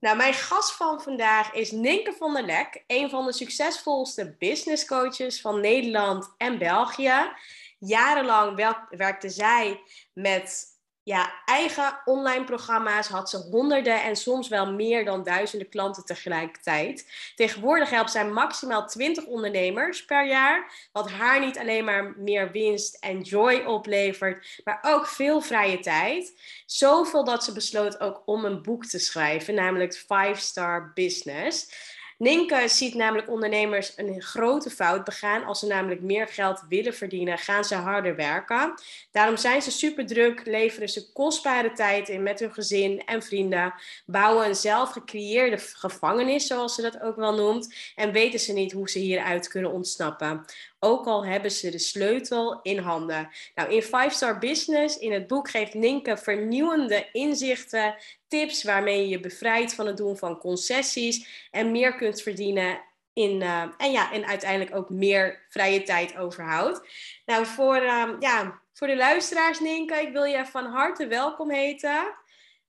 Nou, mijn gast van vandaag is Ninke van der Lek, een van de succesvolste business coaches van Nederland en België. Jarenlang werkte zij met ja, eigen online programma's had ze honderden en soms wel meer dan duizenden klanten tegelijkertijd. Tegenwoordig helpt zij maximaal 20 ondernemers per jaar, wat haar niet alleen maar meer winst en joy oplevert, maar ook veel vrije tijd. Zoveel dat ze besloot ook om een boek te schrijven, namelijk 5 Star Business. Ninke ziet namelijk ondernemers een grote fout begaan. Als ze namelijk meer geld willen verdienen, gaan ze harder werken. Daarom zijn ze super druk, leveren ze kostbare tijd in met hun gezin en vrienden, bouwen een zelf gecreëerde gevangenis, zoals ze dat ook wel noemt, en weten ze niet hoe ze hieruit kunnen ontsnappen. Ook al hebben ze de sleutel in handen. Nou, in 5 Star Business, in het boek, geeft Ninke vernieuwende inzichten, tips waarmee je je bevrijdt van het doen van concessies en meer kunt verdienen in, uh, en, ja, en uiteindelijk ook meer vrije tijd overhoudt. Nou, voor, uh, ja, voor de luisteraars, Ninke, ik wil je van harte welkom heten.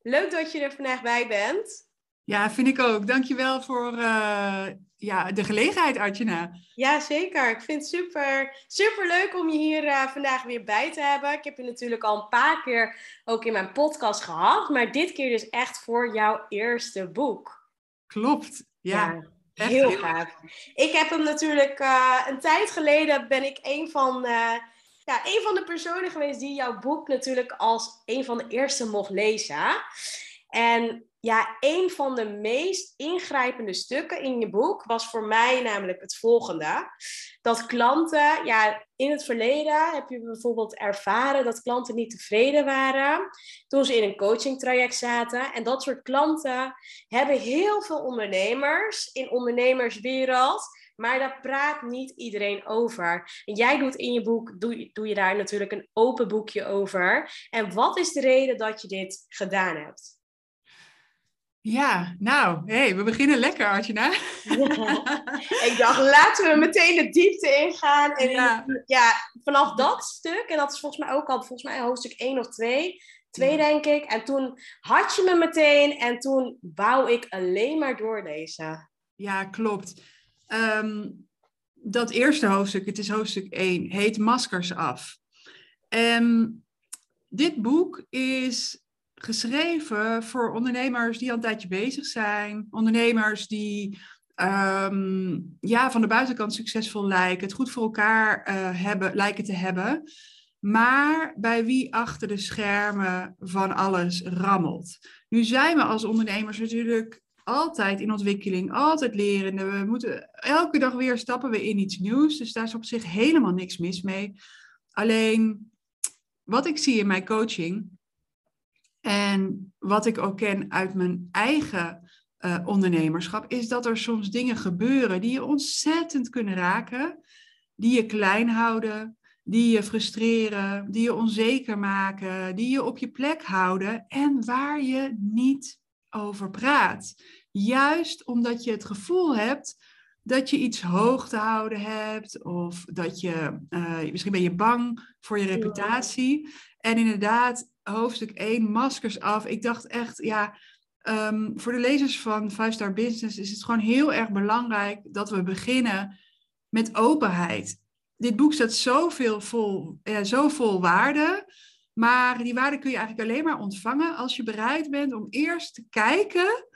Leuk dat je er vandaag bij bent. Ja, vind ik ook. Dankjewel voor uh, ja, de gelegenheid, Artjana. Ja, zeker. Ik vind het super, super leuk om je hier uh, vandaag weer bij te hebben. Ik heb je natuurlijk al een paar keer ook in mijn podcast gehad, maar dit keer dus echt voor jouw eerste boek. Klopt, ja. ja heel, gaaf. Ik heb hem natuurlijk uh, een tijd geleden ben ik een van, ja, een van de personen geweest die jouw boek natuurlijk als een van de eerste mocht lezen. En ja, een van de meest ingrijpende stukken in je boek was voor mij namelijk het volgende. Dat klanten, ja, in het verleden heb je bijvoorbeeld ervaren dat klanten niet tevreden waren toen ze in een coachingtraject zaten. En dat soort klanten hebben heel veel ondernemers in ondernemerswereld. Maar daar praat niet iedereen over. En jij doet in je boek, doe, doe je daar natuurlijk een open boekje over. En wat is de reden dat je dit gedaan hebt? Ja, nou, hey, we beginnen lekker, Arjuna. ik dacht, laten we meteen de diepte ingaan. En ja. ja. vanaf dat stuk, en dat is volgens mij ook al, volgens mij hoofdstuk 1 of 2, 2 denk ik. En toen had je me meteen en toen wou ik alleen maar doorlezen. Ja, klopt. Um, dat eerste hoofdstuk, het is hoofdstuk 1, heet Maskers af. Um, dit boek is geschreven voor ondernemers die al een tijdje bezig zijn. Ondernemers die um, ja, van de buitenkant succesvol lijken, het goed voor elkaar uh, hebben, lijken te hebben. Maar bij wie achter de schermen van alles rammelt. Nu zijn we als ondernemers natuurlijk altijd in ontwikkeling, altijd lerende. We moeten elke dag weer stappen we in iets nieuws. Dus daar is op zich helemaal niks mis mee. Alleen wat ik zie in mijn coaching en wat ik ook ken uit mijn eigen uh, ondernemerschap, is dat er soms dingen gebeuren die je ontzettend kunnen raken, die je klein houden, die je frustreren, die je onzeker maken, die je op je plek houden en waar je niet over praat. Juist omdat je het gevoel hebt dat je iets hoog te houden hebt of dat je, uh, misschien ben je bang voor je reputatie. En inderdaad, hoofdstuk 1, maskers af. Ik dacht echt, ja, um, voor de lezers van Five Star Business is het gewoon heel erg belangrijk dat we beginnen met openheid. Dit boek staat zoveel vol, ja, zo vol waarde. Maar die waarde kun je eigenlijk alleen maar ontvangen als je bereid bent om eerst te kijken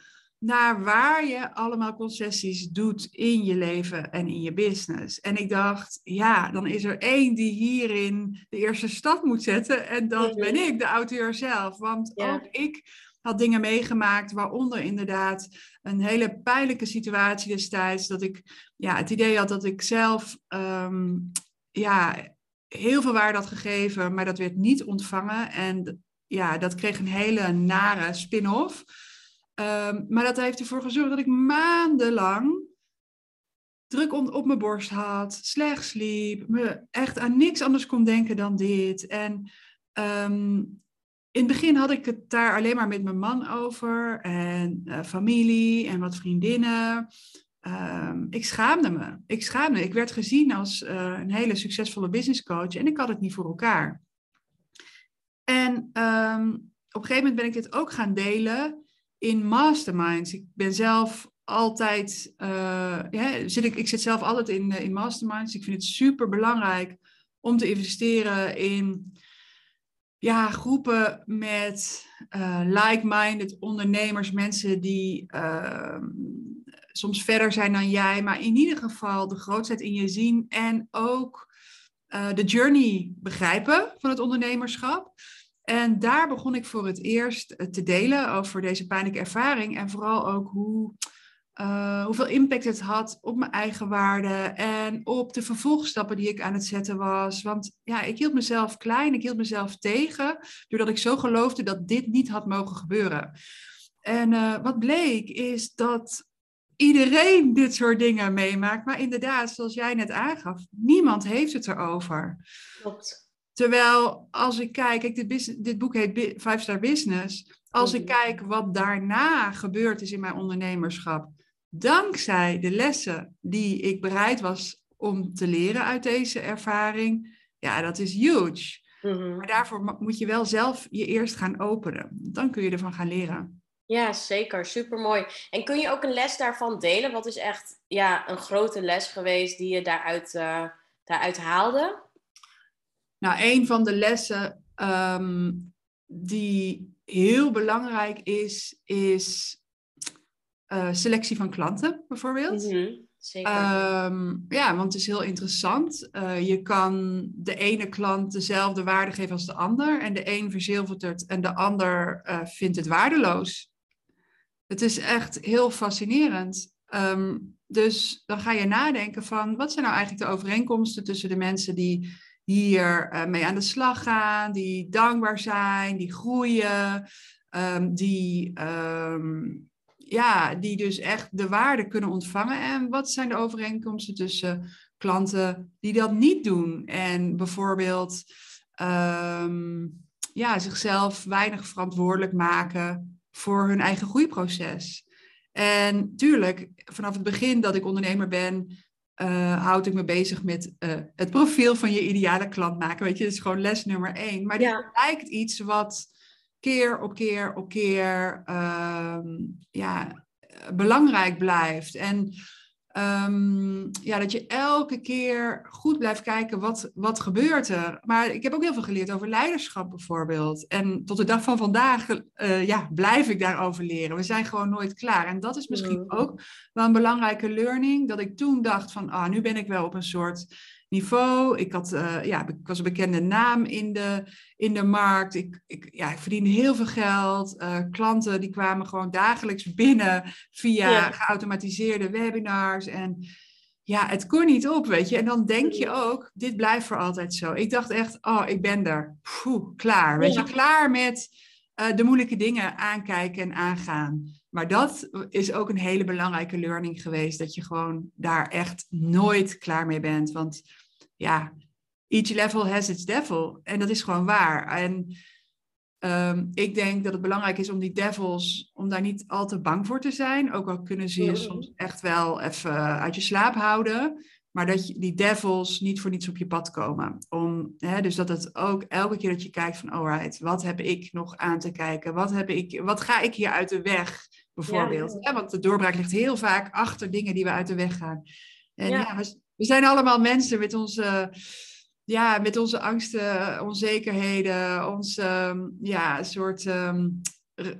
naar waar je allemaal concessies doet in je leven en in je business. En ik dacht, ja, dan is er één die hierin de eerste stap moet zetten. En dat ben ik, de auteur zelf. Want ook ik had dingen meegemaakt, waaronder inderdaad een hele pijnlijke situatie destijds. Dat ik ja, het idee had dat ik zelf ehm, ja, heel veel waarde had gegeven, maar dat werd niet ontvangen. En ja, dat kreeg een hele nare spin-off. Um, maar dat heeft ervoor gezorgd dat ik maandenlang druk op mijn borst had, slecht sliep, me echt aan niks anders kon denken dan dit. En ehm, in het begin had ik het daar alleen maar met mijn man over en uh, familie en wat vriendinnen. Um, ik schaamde me. Ik schaamde. Ik werd gezien als uh, een hele succesvolle business coach en ik had het niet voor elkaar. En op een gegeven moment ben ik dit ook gaan delen in masterminds. Ik ben zelf altijd, ja, zit ik, ik zit zelf altijd in, in masterminds. Ik vind het super belangrijk om te investeren in ja, groepen met uh, like-minded ondernemers, mensen die uh, soms verder zijn dan jij, maar in ieder geval de grootheid in je zien en ook de journey begrijpen van het ondernemerschap. En daar begon ik voor het eerst te delen over deze pijnlijke ervaring en vooral ook hoe uh, hoeveel impact het had op mijn eigen waarde en op de vervolgstappen die ik aan het zetten was. Want ja, ik hield mezelf klein, ik hield mezelf tegen, doordat ik zo geloofde dat dit niet had mogen gebeuren. En uh, wat bleek is dat iedereen dit soort dingen meemaakt, maar inderdaad, zoals jij net aangaf, niemand heeft het erover. Klopt. Terwijl als ik kijk, kijk dit, dit boek heet Five Star Business. Als ik kijk wat daarna gebeurd is in mijn ondernemerschap, dankzij de lessen die ik bereid was om te leren uit deze ervaring, ja, dat is huge. Mhm. Maar daarvoor moet je wel zelf je eerst gaan openen. Dan kun je ervan gaan leren. Ja, zeker. Supermooi. En kun je ook een les daarvan delen? Wat is echt ja, een grote les geweest die je daaruit, uh, daaruit haalde? Nou, een van de lessen um, die heel belangrijk is, is uh, selectie van klanten, bijvoorbeeld. Mm -hmm. Zeker. Um, ja, want het is heel interessant. Uh, je kan de ene klant dezelfde waarde geven als de ander. En de een verzilvert het en de ander uh, vindt het waardeloos. Het is echt heel fascinerend. Um, dus dan ga je nadenken van wat zijn nou eigenlijk de overeenkomsten tussen de mensen die hier uh, mee aan de slag gaan, die dankbaar zijn, die groeien, um, die um, ja, die dus echt de waarde kunnen ontvangen. En wat zijn de overeenkomsten tussen klanten die dat niet doen? En bijvoorbeeld um, ja, zichzelf weinig verantwoordelijk maken voor hun eigen groeiproces. En tuurlijk, vanaf het begin dat ik ondernemer ben, uh, houd ik me bezig met uh, het profiel van je ideale klant maken. Weet je, dat is gewoon les nummer één. Maar dit ja. lijkt iets wat keer op keer op keer um, ja, belangrijk blijft. En um, ja, dat je elke keer goed blijft kijken wat, wat gebeurt er. Maar ik heb ook heel veel geleerd over leiderschap bijvoorbeeld. En tot de dag van vandaag uh, ja, blijf ik daarover leren. We zijn gewoon nooit klaar. En dat is misschien mm. ook wel een belangrijke learning. Dat ik toen dacht van, ah, nu ben ik wel op een soort niveau. Ik, had, uh, ja, ik was een bekende naam in de, in de markt. Ik, ik, ja, ik verdiende heel veel geld. Uh, klanten die kwamen gewoon dagelijks binnen via ja. geautomatiseerde webinars. En ja, het kon niet op, weet je. En dan denk je ook, dit blijft voor altijd zo. Ik dacht echt, oh, ik ben er. Poeh, klaar. Weet ja. je, klaar met uh, de moeilijke dingen aankijken en aangaan. Maar dat is ook een hele belangrijke learning geweest. Dat je gewoon daar echt nooit klaar mee bent. Want ja, each level has its devil. En dat is gewoon waar. En um, ik denk dat het belangrijk is om die devils, om daar niet al te bang voor te zijn. Ook al kunnen ze je mm. soms echt wel even uit je slaap houden. Maar dat je, die devils niet voor niets op je pad komen. Om, hè, dus dat het ook elke keer dat je kijkt van, alright, wat heb ik nog aan te kijken? Wat, heb ik, wat ga ik hier uit de weg, bijvoorbeeld? Ja, ja. want de doorbraak ligt heel vaak achter dingen die we uit de weg gaan. En ja, ja we, we zijn allemaal mensen met onze, ja, met onze angsten, onzekerheden, onze ja, soort um,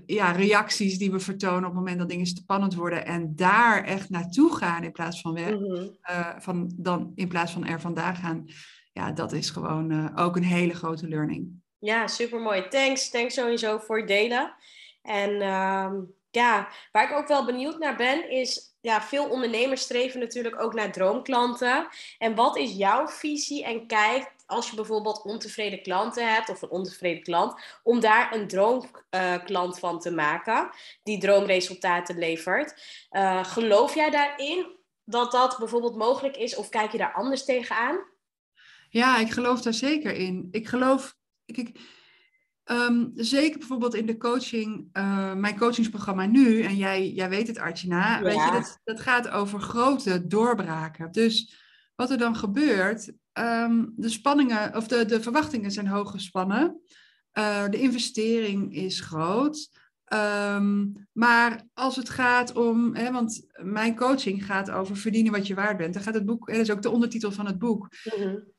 ja, reacties die we vertonen op het moment dat dingen spannend worden. En daar echt naartoe gaan in plaats van, weg, mm -hmm. uh, van, dan, in plaats van er vandaan gaan. Ja, dat is gewoon uh, ook een hele grote learning. Ja, supermooi. Thanks. Thanks sowieso voor het delen. En um, ja, waar ik ook wel benieuwd naar ben, is ja, veel ondernemers streven natuurlijk ook naar droomklanten. En wat is jouw visie en kijk als je bijvoorbeeld ontevreden klanten hebt of een ontevreden klant, om daar een droomklant van te maken die droomresultaten levert. Uh, geloof jij daarin dat dat bijvoorbeeld mogelijk is? Of kijk je daar anders tegenaan? Ja, ik geloof daar zeker in. Ik geloof, ik, ehm, zeker bijvoorbeeld in de coaching, uh, mijn coachingsprogramma nu, en jij, jij weet het Archina, weet je, dat, dat gaat over grote doorbraken. Dus wat er dan gebeurt, um, de spanningen, of de, de verwachtingen zijn hoog gespannen. Uh, de investering is groot. Um, maar als het gaat om, hè, want mijn coaching gaat over verdienen wat je waard bent. Dan gaat het boek, dat is ook de ondertitel van het boek. Mm -hmm.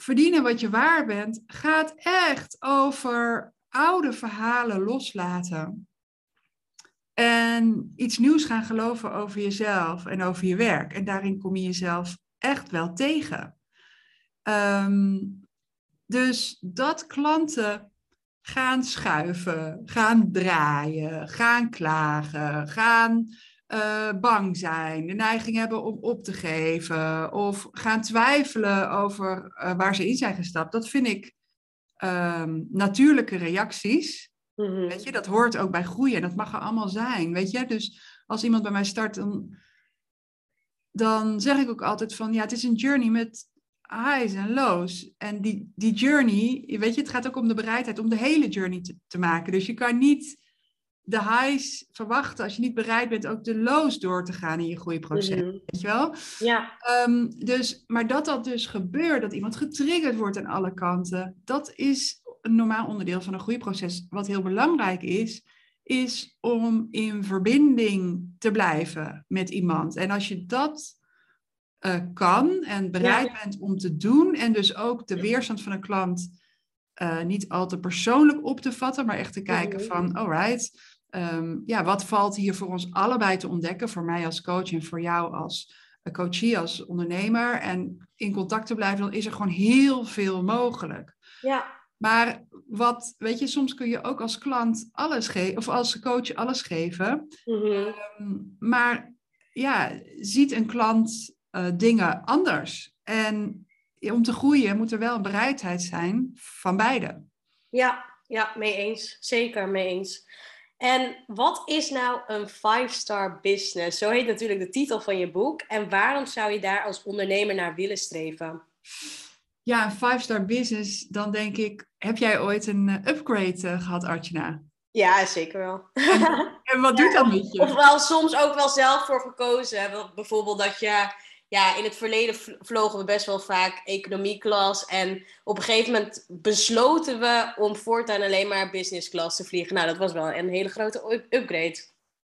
Verdienen wat je waard bent gaat echt over oude verhalen loslaten. En iets nieuws gaan geloven over jezelf en over je werk. En daarin kom je jezelf echt wel tegen. Um, dus dat klanten gaan schuiven, gaan draaien, gaan klagen, gaan uh, bang zijn, de neiging hebben om op te geven of gaan twijfelen over uh, waar ze in zijn gestapt. Dat vind ik um, natuurlijke reacties. Mm-hmm. Weet je, dat hoort ook bij groeien en dat mag er allemaal zijn. Weet je, dus als iemand bij mij start, dan, dan zeg ik ook altijd van ja, het is een journey met highs en lows. En die, die journey, weet je, het gaat ook om de bereidheid om de hele journey te, te maken. Dus je kan niet de highs verwachten als je niet bereid bent ook de lows door te gaan in je groeiproces. Mm Weet je wel? Ja. Um, dus, maar dat dat dus gebeurt, dat iemand getriggerd wordt aan alle kanten, dat is een normaal onderdeel van een groeiproces. Wat heel belangrijk is, is om in verbinding te blijven met iemand. En als je dat uh, kan en bereid bent om te doen. En dus ook de weerstand van een klant uh, niet al te persoonlijk op te vatten, maar echt te kijken mhm. van, alright, um, ja, wat valt hier voor ons allebei te ontdekken, voor mij als coach en voor jou als uh, coachie, als ondernemer. En in contact te blijven, dan is er gewoon heel veel mogelijk. Ja. Maar wat, weet je, soms kun je ook als klant alles geven, of als coach alles geven. Mm -hmm. maar ja, ziet een klant uh, dingen anders. En om te groeien moet er wel een bereidheid zijn van beide. Ja, ja, mee eens. Zeker mee eens. En wat is nou een five-star business? Zo heet natuurlijk de titel van je boek. En waarom zou je daar als ondernemer naar willen streven? Ja, een five-star business, dan denk ik, heb jij ooit een eh, upgrade uh, gehad, Archana? Ja, zeker wel. En, wat doet dat met je? Of wel soms ook wel zelf voor gekozen. Bijvoorbeeld dat je ja, in het verleden vlogen we best wel vaak economieklas. En op een gegeven moment besloten we om voortaan alleen maar business class te vliegen. Nou, dat was wel een hele grote upgrade.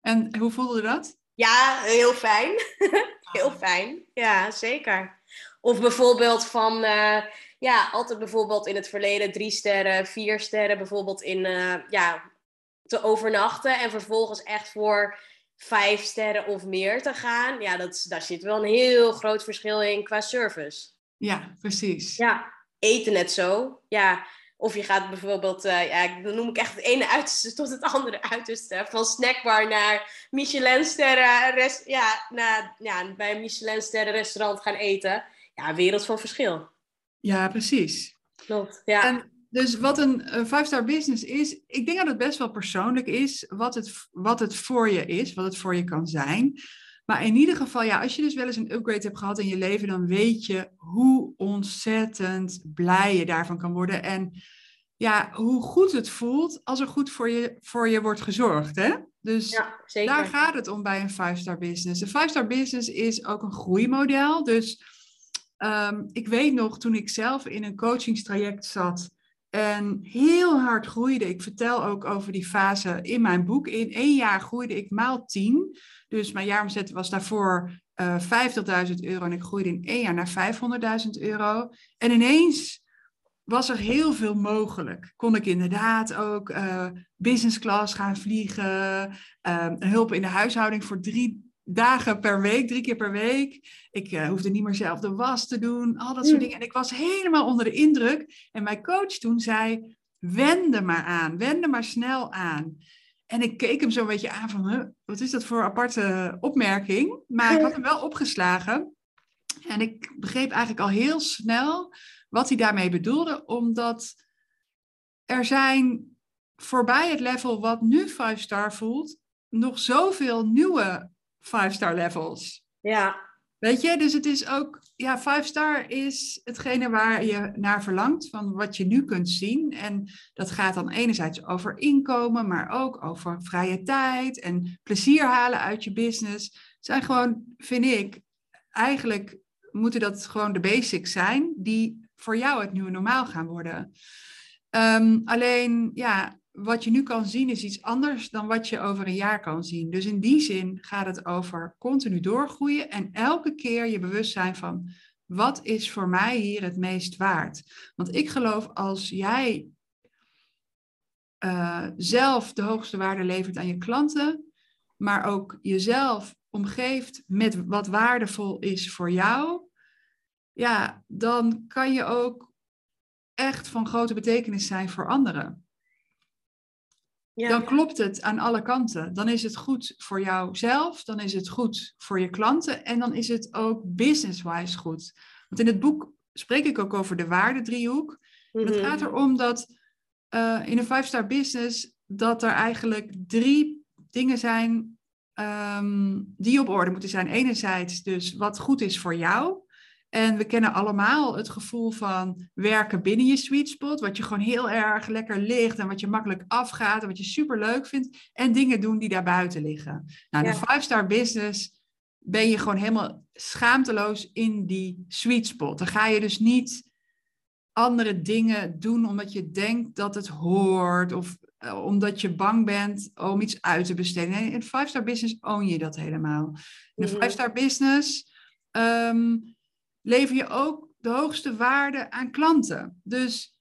En hoe voelde dat? Ja, heel fijn. heel fijn. Ja, zeker. Of bijvoorbeeld van, uh, ja, altijd bijvoorbeeld in het verleden drie sterren, vier sterren bijvoorbeeld in, uh, ja, te overnachten. En vervolgens echt voor vijf sterren of meer te gaan, ja, dat, daar zit wel een heel groot verschil in qua service. Ja, precies. Ja, eten net zo. Ja, of je gaat bijvoorbeeld, uh, ja, dan noem ik echt het ene uiterste tot het andere uiterste. Van snackbar naar Michelinsterren, rest, ja, naar, ja, bij een Michelinsterren restaurant gaan eten. Ja, wereld van verschil. Ja, precies. Klopt, ja. Dus wat een five-star business is, ik denk dat het best wel persoonlijk is wat het, wat het voor je is, wat het voor je kan zijn. Maar in ieder geval, ja, als je dus wel eens een upgrade hebt gehad in je leven, dan weet je hoe ontzettend blij je daarvan kan worden. En ja, hoe goed het voelt als er goed voor je, voor je wordt gezorgd. Hè? Dus ja, daar gaat het om bij een five-star business. Een five-star business is ook een groeimodel. Dus um, ik weet nog, toen ik zelf in een coachingstraject zat, en heel hard groeide. Ik vertel ook over die fase in mijn boek. In één jaar groeide ik maal 10. Dus mijn jaaromzet was daarvoor uh, eh, 50.000 euro. En ik groeide in één jaar naar 500.000 euro. En ineens was er heel veel mogelijk. Kon ik inderdaad ook uh, business class gaan vliegen. Uh, hulp in de huishouding voor drie dagen per week, drie keer per week. Ik uh, hoefde niet meer zelf de was te doen, al dat soort hmm. dingen. En ik was helemaal onder de indruk. En mijn coach toen zei, wende maar aan, wende maar snel aan. En ik keek hem zo'n beetje aan van, wat is dat voor aparte opmerking? Maar ik had hem wel opgeslagen. En ik begreep eigenlijk al heel snel wat hij daarmee bedoelde, omdat er zijn voorbij het level wat nu 5 star voelt, nog zoveel nieuwe five-star levels. Ja. Weet je, dus het is ook, ja, five-star is hetgene waar je naar verlangt, van wat je nu kunt zien. En dat gaat dan enerzijds over inkomen, maar ook over vrije tijd en plezier halen uit je business. Zijn gewoon, vind ik, eigenlijk moeten dat gewoon de basics zijn die voor jou het nieuwe normaal gaan worden. Ehm, alleen, ja, wat je nu kan zien is iets anders dan wat je over een jaar kan zien. Dus in die zin gaat het over continu doorgroeien en elke keer je bewust zijn van wat is voor mij hier het meest waard. Want ik geloof als jij uh, zelf de hoogste waarde levert aan je klanten, maar ook jezelf omgeeft met wat waardevol is voor jou, ja, dan kan je ook echt van grote betekenis zijn voor anderen. Ja. Dan klopt het aan alle kanten. Dan is het goed voor jouzelf, dan is het goed voor je klanten en dan is het ook business-wise goed. Want in het boek spreek ik ook over de waardedriehoek. Mm Het gaat erom dat uh, in een five-star business dat er eigenlijk drie dingen zijn um, die op orde moeten zijn. Enerzijds dus wat goed is voor jou. En we kennen allemaal het gevoel van werken binnen je sweet spot, wat je gewoon heel erg lekker ligt en wat je makkelijk afgaat en wat je super leuk vindt. En dingen doen die daar buiten liggen. Nou, in een five-star business ben je gewoon helemaal schaamteloos in die sweet spot. Dan ga je dus niet andere dingen doen omdat je denkt dat het hoort of eh, omdat je bang bent om iets uit te besteden. Nee, in een five-star business own je dat helemaal. In een mhm. five-star business ehm, lever je ook de hoogste waarde aan klanten. Dus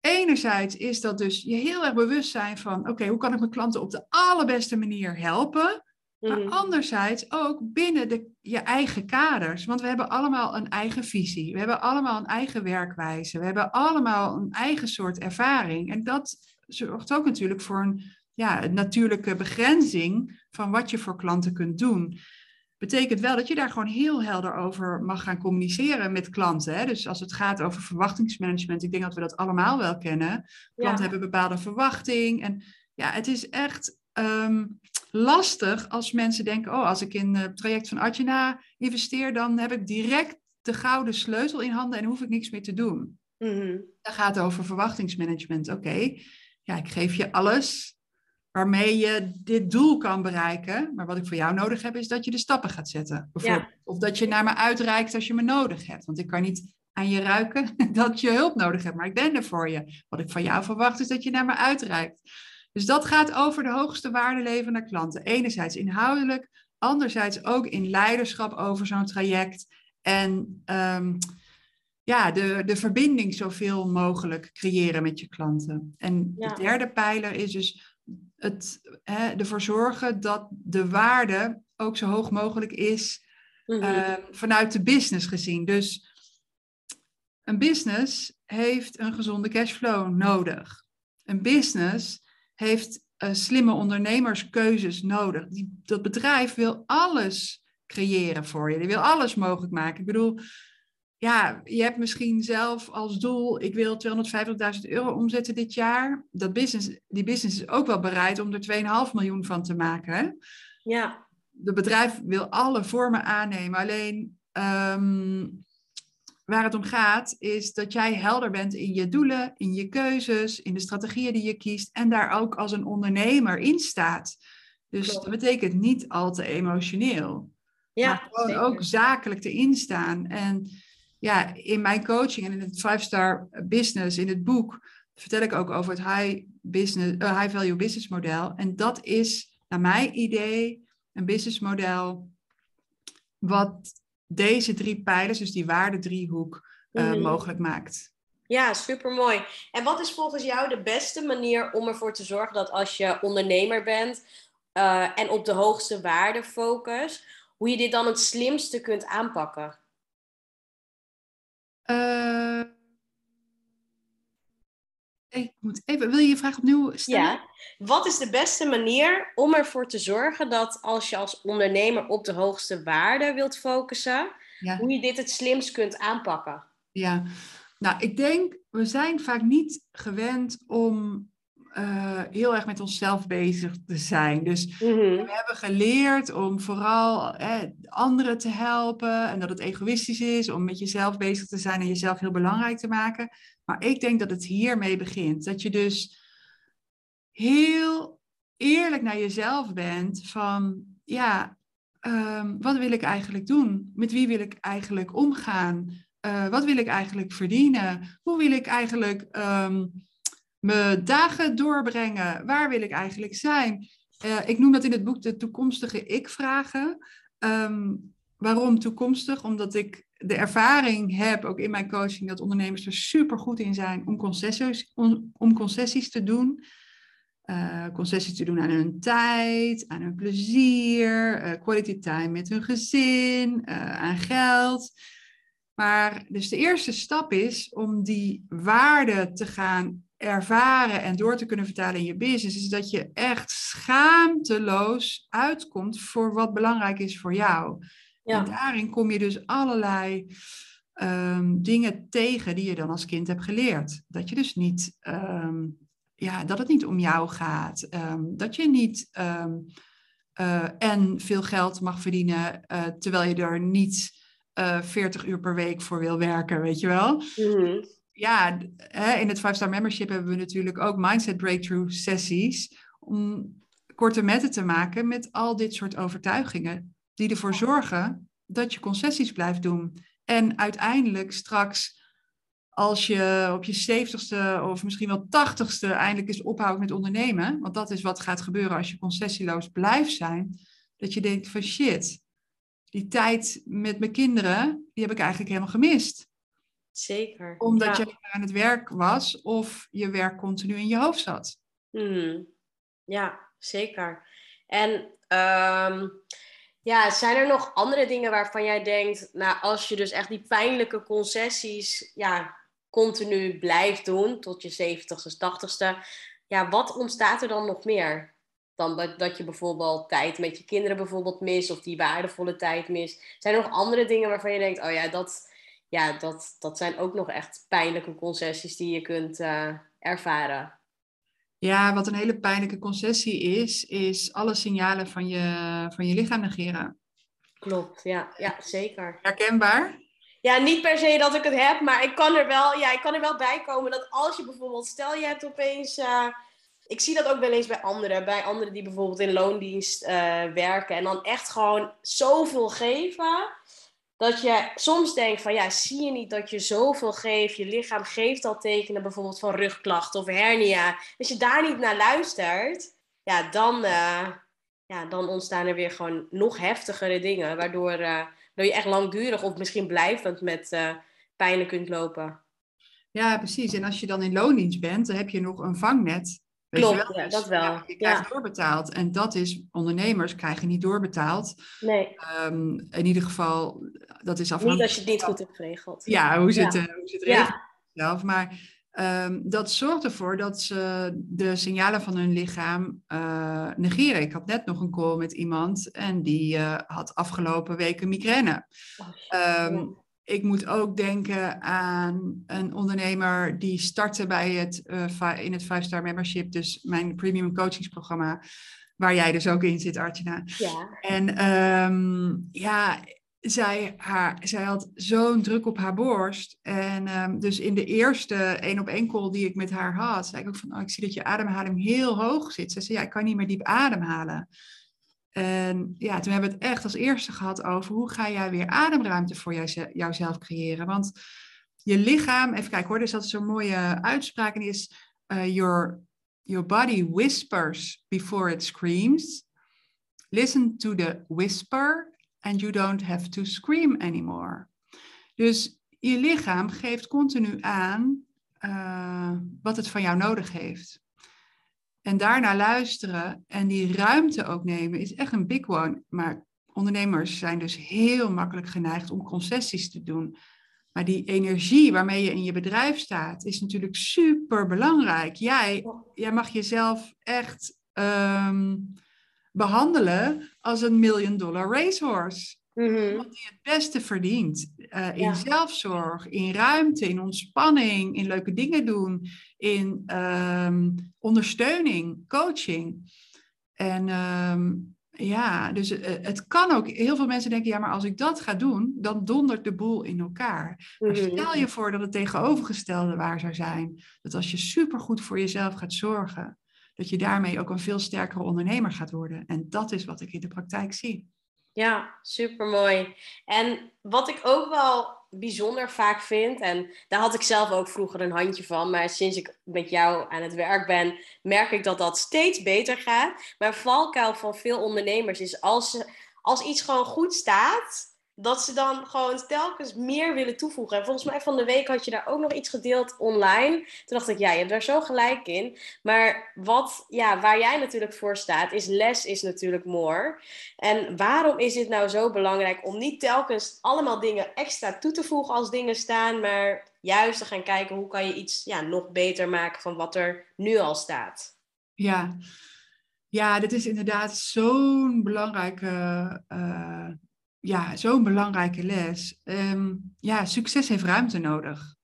enerzijds is dat dus je heel erg bewust zijn van, oké, hoe kan ik mijn klanten op de allerbeste manier helpen? Maar mhm. anderzijds ook binnen de, je eigen kaders. Want we hebben allemaal een eigen visie. We hebben allemaal een eigen werkwijze. We hebben allemaal een eigen soort ervaring. En dat zorgt ook natuurlijk voor een ja, natuurlijke begrenzing van wat je voor klanten kunt doen betekent wel dat je daar gewoon heel helder over mag gaan communiceren met klanten. Hè? Dus als het gaat over verwachtingsmanagement, ik denk dat we dat allemaal wel kennen. Klanten hebben een bepaalde verwachting. En ja, het is echt ehm, lastig als mensen denken, oh, als ik in het traject van Arjuna investeer, dan heb ik direct de gouden sleutel in handen en hoef ik niks meer te doen. Mm Dat gaat over verwachtingsmanagement. Oké, ja, ik geef je alles waarmee je dit doel kan bereiken. Maar wat ik voor jou nodig heb, is dat je de stappen gaat zetten. Of dat je naar me uitreikt als je me nodig hebt. Want ik kan niet aan je ruiken dat je hulp nodig hebt, maar ik ben er voor je. Wat ik van jou verwacht is dat je naar me uitreikt. Dus dat gaat over de hoogste waarde leveren naar klanten. Enerzijds inhoudelijk, anderzijds ook in leiderschap over zo'n traject. En um, ja, de, de verbinding zoveel mogelijk creëren met je klanten. En de derde pijler is dus het, hè, ervoor zorgen dat de waarde ook zo hoog mogelijk is mhm. ehm, vanuit de business gezien. Dus een business heeft een gezonde cashflow nodig. Een business heeft uh, slimme ondernemerskeuzes nodig. Die, dat bedrijf wil alles creëren voor je. Die wil alles mogelijk maken. Ik bedoel, ja, je hebt misschien zelf als doel, ik wil 250.000 euro omzetten dit jaar. Dat business, die business is ook wel bereid om er 2,5 miljoen van te maken. Hè? Ja. De bedrijf wil alle vormen aannemen. Alleen ehm, waar het om gaat, is dat jij helder bent in je doelen, in je keuzes, in de strategieën die je kiest en daar ook als een ondernemer in staat. Dus dat betekent niet al te emotioneel. Ja, maar gewoon ook zakelijk erin staan. En ja, in mijn coaching en in het Five Star Business, in het boek, vertel ik ook over het high, business, uh, high value business model. En dat is, naar mijn idee, een business model wat deze drie pijlers, dus die waardedriehoek, uh, mogelijk maakt. Ja, supermooi. En wat is volgens jou de beste manier om ervoor te zorgen dat als je ondernemer bent uh, en op de hoogste waarde focus, hoe je dit dan het slimste kunt aanpakken? Uh, ik moet even, wil je je vraag opnieuw stellen? Ja. Wat is de beste manier om ervoor te zorgen dat als je als ondernemer op de hoogste waarde wilt focussen, hoe je dit het slimst kunt aanpakken? Ja, nou, ik denk, we zijn vaak niet gewend om eh, heel erg met onszelf bezig te zijn. Dus Mhm. we hebben geleerd om vooral anderen te helpen en dat het egoïstisch is om met jezelf bezig te zijn en jezelf heel belangrijk te maken. Maar ik denk dat het hiermee begint. Dat je dus heel eerlijk naar jezelf bent van, ja, ehm, wat wil ik eigenlijk doen? Met wie wil ik eigenlijk omgaan? Eh, wat wil ik eigenlijk verdienen? Hoe wil ik eigenlijk ehm, mijn dagen doorbrengen? Waar wil ik eigenlijk zijn? Eh, ik noem dat in het boek de toekomstige ik-vragen. Ehm, waarom toekomstig? Omdat ik de ervaring heb, ook in mijn coaching, dat ondernemers er super goed in zijn om concessies, om, concessies te doen. Eh, concessies te doen aan hun tijd, aan hun plezier, eh, quality time met hun gezin, aan geld. Maar dus de eerste stap is om die waarde te gaan ervaren en door te kunnen vertalen in je business, is dat je echt schaamteloos uitkomt voor wat belangrijk is voor jou. Ja. En daarin kom je dus allerlei ehm, dingen tegen die je dan als kind hebt geleerd. Dat je dus niet, ehm, ja, dat het niet om jou gaat. ehm, dat je niet eh, en veel geld mag verdienen eh, terwijl je er niet eh 40 uur per week voor wil werken, weet je wel Mhm. Ja, in het 5-star membership hebben we natuurlijk ook mindset breakthrough sessies om korte metten te maken met al dit soort overtuigingen die ervoor zorgen dat je concessies blijft doen. En uiteindelijk straks, als je op je 70ste of misschien wel 80ste eindelijk eens ophoudt met ondernemen, want dat is wat gaat gebeuren als je concessieloos blijft zijn, dat je denkt van shit, die tijd met mijn kinderen, die heb ik eigenlijk helemaal gemist Zeker. omdat ja. je aan het werk was of je werk continu in je hoofd zat. Mhm. Ja, zeker. En ehm, ja, zijn er nog andere dingen waarvan jij denkt, nou, als je dus echt die pijnlijke concessies ja, continu blijft doen tot je 70ste, 80ste, ja, wat ontstaat er dan nog meer? Dan dat, dat je bijvoorbeeld tijd met je kinderen bijvoorbeeld mist of die waardevolle tijd mist. Zijn er nog andere dingen waarvan je denkt, oh ja, dat, ja, dat, dat zijn ook nog echt pijnlijke concessies die je kunt eh, ervaren? Ja, wat een hele pijnlijke concessie is, is alle signalen van je, van je lichaam negeren. Klopt, ja, ja zeker. Herkenbaar? Ja, niet per se dat ik het heb, maar ik kan er wel, ja, ik kan er wel bij komen dat als je bijvoorbeeld, stel je hebt opeens, eh, ik zie dat ook wel eens bij anderen, bij anderen die bijvoorbeeld in loondienst eh, werken en dan echt gewoon zoveel geven, dat je soms denkt van ja, zie je niet dat je zoveel geeft, je lichaam geeft al tekenen bijvoorbeeld van rugklachten of hernia, als je daar niet naar luistert, ja, dan, eh, ja, dan ontstaan er weer gewoon nog heftigere dingen, waardoor... dat je echt langdurig of misschien blijvend met eh, pijnen kunt lopen. Ja, precies. En als je dan in loondienst bent, dan heb je nog een vangnet. Je Klopt, wel? ja, Dus, dat wel. je krijgt Ja. doorbetaald. En dat is, ondernemers krijgen niet doorbetaald. Nee, Ehm, in ieder geval, dat is niet afhankelijk als je het niet goed hebt geregeld. Ja, hoe ze het, Ja. eh, hoe ze het Ja, zelf. Maar ehm, dat zorgt ervoor dat ze de signalen van hun lichaam eh, negeren. Ik had net nog een call met iemand en die eh, had afgelopen weken migraine. Oh. Ik moet ook denken aan een ondernemer die startte bij het, eh, in het 5-star membership, dus mijn premium coachingsprogramma, waar jij dus ook in zit, Artjana. ja. En ehm, ja, zij, haar, zij had zo'n druk op haar borst. En ehm, dus in de eerste één op één call die ik met haar had, zei ik ook van, oh, ik zie dat je ademhaling heel hoog zit. Ze zei, ja, ik kan niet meer diep ademhalen. En ja, toen hebben we het echt als eerste gehad over hoe ga jij weer ademruimte voor jou, jouzelf creëren. Want je lichaam, even kijken hoor, er is altijd zo'n mooie uitspraak en die is, eh, your, your body whispers before it screams. Listen to the whisper and you don't have to scream anymore. Dus je lichaam geeft continu aan uh, wat het van jou nodig heeft. En daarna luisteren en die ruimte ook nemen is echt een big one. Maar ondernemers zijn dus heel makkelijk geneigd om concessies te doen. Maar die energie waarmee je in je bedrijf staat is natuurlijk super belangrijk. Jij, jij mag jezelf echt um, behandelen als een million dollar racehorse. Mhm. Iemand die het beste verdient. eh, in Ja. zelfzorg, in ruimte, in ontspanning, in leuke dingen doen, in ehm, ondersteuning, coaching. En ehm, ja, dus eh, het kan ook. Heel veel mensen denken, ja, maar als ik dat ga doen, dan dondert de boel in elkaar. Maar Mhm. stel je voor dat het tegenovergestelde waar zou zijn. Dat als je supergoed voor jezelf gaat zorgen, dat je daarmee ook een veel sterkere ondernemer gaat worden. En dat is wat ik in de praktijk zie. Ja, supermooi. En wat ik ook wel bijzonder vaak vind, en daar had ik zelf ook vroeger een handje van, maar sinds ik met jou aan het werk ben, merk ik dat dat steeds beter gaat. Maar valkuil van veel ondernemers is als, als iets gewoon goed staat, dat ze dan gewoon telkens meer willen toevoegen. En volgens mij van de week had je daar ook nog iets gedeeld online. Toen dacht ik, ja, je hebt daar zo gelijk in. Maar wat, ja, waar jij natuurlijk voor staat, is less is natuurlijk more. En waarom is het nou zo belangrijk om niet telkens allemaal dingen extra toe te voegen als dingen staan, maar juist te gaan kijken hoe kan je iets ja, nog beter maken van wat er nu al staat? Ja, ja dit is inderdaad zo'n belangrijke, eh, ja, zo'n belangrijke les. Ehm, ja, succes heeft ruimte nodig.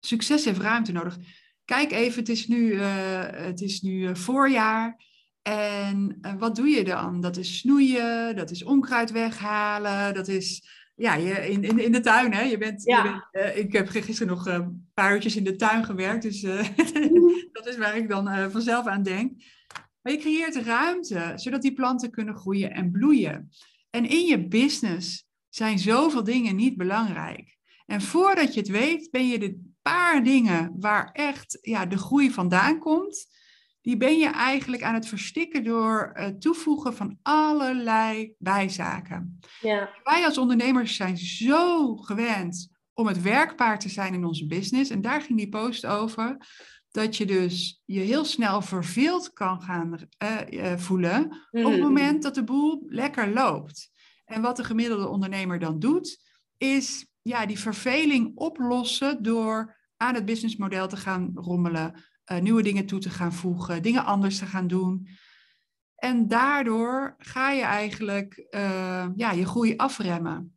Succes heeft ruimte nodig. Kijk even, het is nu, eh, het is nu eh, voorjaar. En eh, wat doe je dan? Dat is snoeien, dat is onkruid weghalen, dat is ja, je, in, in, in de tuin. Hè? Je bent, Ja. je bent, ik heb gisteren nog een paar uurtjes in de tuin gewerkt, dus eh, dat is waar ik dan vanzelf aan denk. Maar je creëert ruimte, zodat die planten kunnen groeien en bloeien. En in je business zijn zoveel dingen niet belangrijk. En voordat je het weet, ben je de paar dingen waar echt ja, de groei vandaan komt, die ben je eigenlijk aan het verstikken door het toevoegen van allerlei bijzaken. Ja, Wij als ondernemers zijn zo gewend om het werkpaard te zijn in onze business. En daar ging die post over. Dat je dus je heel snel verveeld kan gaan eh, eh, voelen op het Mhm. moment dat de boel lekker loopt. En wat de gemiddelde ondernemer dan doet, is ja, die verveling oplossen door aan het businessmodel te gaan rommelen, eh, nieuwe dingen toe te gaan voegen, dingen anders te gaan doen. En daardoor ga je eigenlijk ja, je groei afremmen.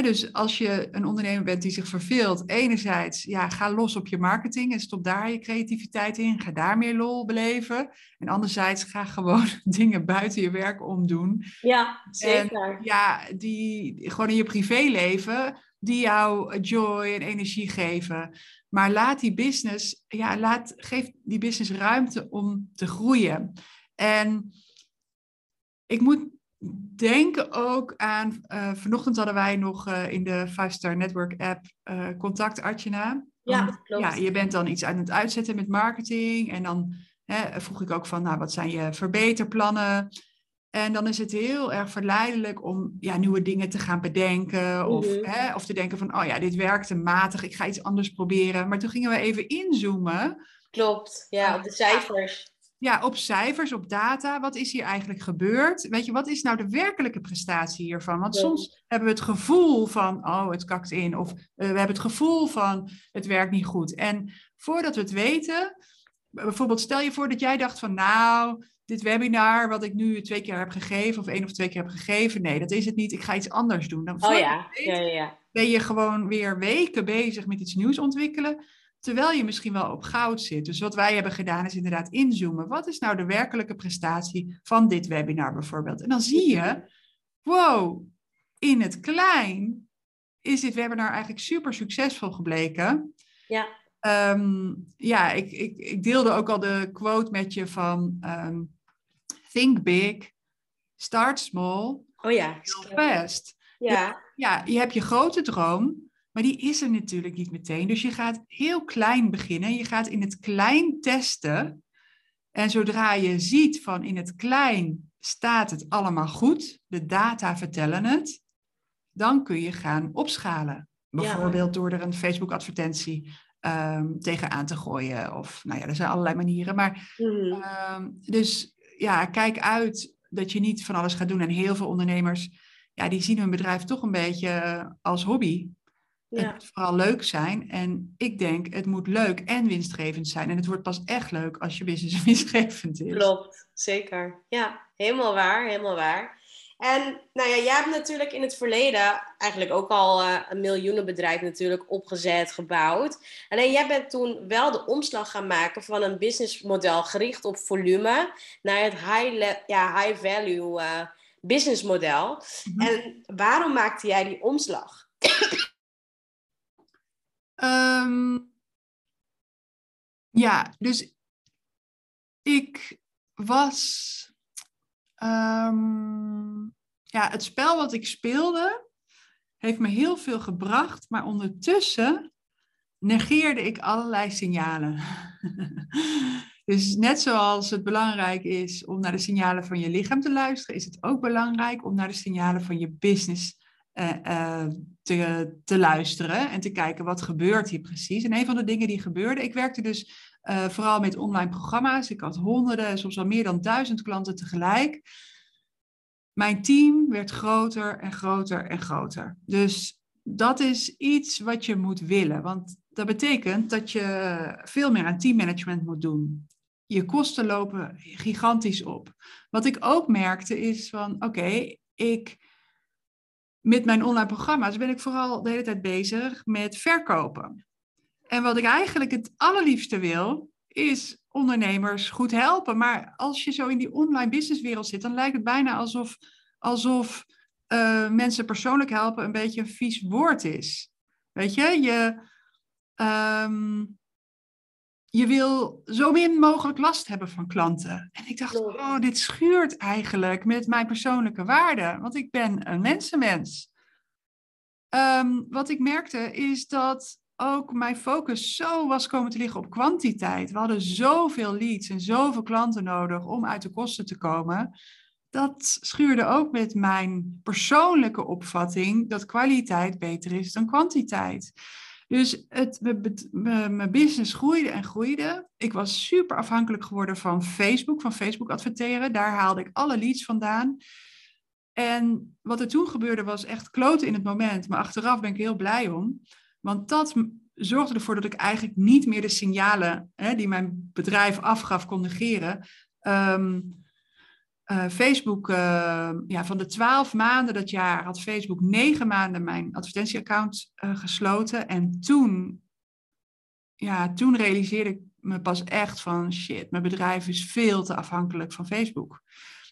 Dus als je een ondernemer bent die zich verveelt, enerzijds, ja, ga los op je marketing en stop daar je creativiteit in. Ga daar meer lol beleven. En anderzijds, ga gewoon dingen buiten je werk omdoen. ja zeker. Ja, die gewoon in je privéleven, die jou joy en energie geven. Maar laat die business, ja, laat, geef die business ruimte om te groeien. En ik moet denken ook aan, eh, vanochtend hadden wij nog eh, in de 5-Star Network app eh, contact. Ja, Want, klopt. Ja, je bent dan iets aan het uitzetten met marketing en dan hè, vroeg ik ook van, nou, wat zijn je verbeterplannen? En dan is het heel erg verleidelijk om ja, nieuwe dingen te gaan bedenken. Of, Mhm. hè, of te denken van, oh ja, dit werkte matig, ik ga iets anders proberen. Maar toen gingen we even inzoomen Klopt, ja, op de cijfers. Ja, op cijfers, op data. Wat is hier eigenlijk gebeurd? Weet je, wat is nou de werkelijke prestatie hiervan? Want Ja. soms hebben we het gevoel van, oh, het kakt in. Of eh, we hebben het gevoel van, het werkt niet goed. En voordat we het weten, bijvoorbeeld stel je voor dat jij dacht van, nou, dit webinar wat ik nu twee keer heb gegeven, of één of twee keer heb gegeven, nee, dat is het niet. Ik ga iets anders doen. Dan Oh weet, ja, ja. ben je gewoon weer weken bezig met iets nieuws ontwikkelen. Terwijl je misschien wel op goud zit. Dus wat wij hebben gedaan is inderdaad inzoomen. Wat is nou de werkelijke prestatie van dit webinar bijvoorbeeld? En dan zie je, wow, in het klein is dit webinar eigenlijk super succesvol gebleken. Ja. Ehm, ja, ik, ik, ik deelde ook al de quote met je van ehm, think big, start small, Oh ja. fast Ja, ja, je hebt je grote droom, maar die is er natuurlijk niet meteen. Dus je gaat heel klein beginnen. Je gaat in het klein testen. En zodra je ziet van in het klein staat het allemaal goed, de data vertellen het, dan kun je gaan opschalen. Bijvoorbeeld door er een Facebook-advertentie um, tegenaan te gooien. Of nou ja, er zijn allerlei manieren. Maar Mhm. um, dus ja, kijk uit dat je niet van alles gaat doen. En heel veel ondernemers ja, die zien hun bedrijf toch een beetje als hobby. Ja. Het moet vooral leuk zijn. En ik denk, het moet leuk en winstgevend zijn. En het wordt pas echt leuk als je business winstgevend is. Klopt, zeker. Ja, helemaal waar, helemaal waar. En nou ja, jij hebt natuurlijk in het verleden eigenlijk ook al uh, een miljoenenbedrijf natuurlijk opgezet, gebouwd. Alleen jij bent toen wel de omslag gaan maken van een businessmodel gericht op volume naar het high, ja, high value uh, businessmodel. Mhm. En waarom maakte jij die omslag? Ehm, ja, dus ik was Ehm, ja, het spel wat ik speelde heeft me heel veel gebracht, maar ondertussen negeerde ik allerlei signalen. dus net zoals het belangrijk is om naar de signalen van je lichaam te luisteren, is het ook belangrijk om naar de signalen van je business uh, uh, te, te luisteren en te kijken wat gebeurt hier precies. En een van de dingen die gebeurde, ik werkte dus uh, vooral met online programma's. Ik had honderden, soms wel meer dan duizend klanten tegelijk. Mijn team werd groter en groter en groter. Dus dat is iets wat je moet willen. Want dat betekent dat je veel meer aan teammanagement moet doen. Je kosten lopen gigantisch op. Wat ik ook merkte is van, oké, ik met mijn online programma's ben ik vooral de hele tijd bezig met verkopen. En wat ik eigenlijk het allerliefste wil, is ondernemers goed helpen. Maar als je zo in die online businesswereld zit, dan lijkt het bijna alsof, alsof uh, mensen persoonlijk helpen een beetje een vies woord is. Weet je, je, um, je wil zo min mogelijk last hebben van klanten. En ik dacht, oh, dit schuurt eigenlijk met mijn persoonlijke waarden, want ik ben een mensenmens. Um, wat ik merkte is dat ook mijn focus zo was komen te liggen op kwantiteit. We hadden zoveel leads en zoveel klanten nodig om uit de kosten te komen. Dat schuurde ook met mijn persoonlijke opvatting dat kwaliteit beter is dan kwantiteit. Dus het, mijn business groeide en groeide. Ik was super afhankelijk geworden van Facebook, van Facebook adverteren. Daar haalde ik alle leads vandaan. En wat er toen gebeurde was echt kloten in het moment. Maar achteraf ben ik heel blij om. Want dat zorgde ervoor dat ik eigenlijk niet meer de signalen hè, die mijn bedrijf afgaf kon negeren. Ehm, eh, Facebook, uh, ja, van de twaalf maanden dat jaar had Facebook negen maanden mijn advertentieaccount uh, gesloten. En toen, ja, toen realiseerde ik me pas echt van shit, mijn bedrijf is veel te afhankelijk van Facebook.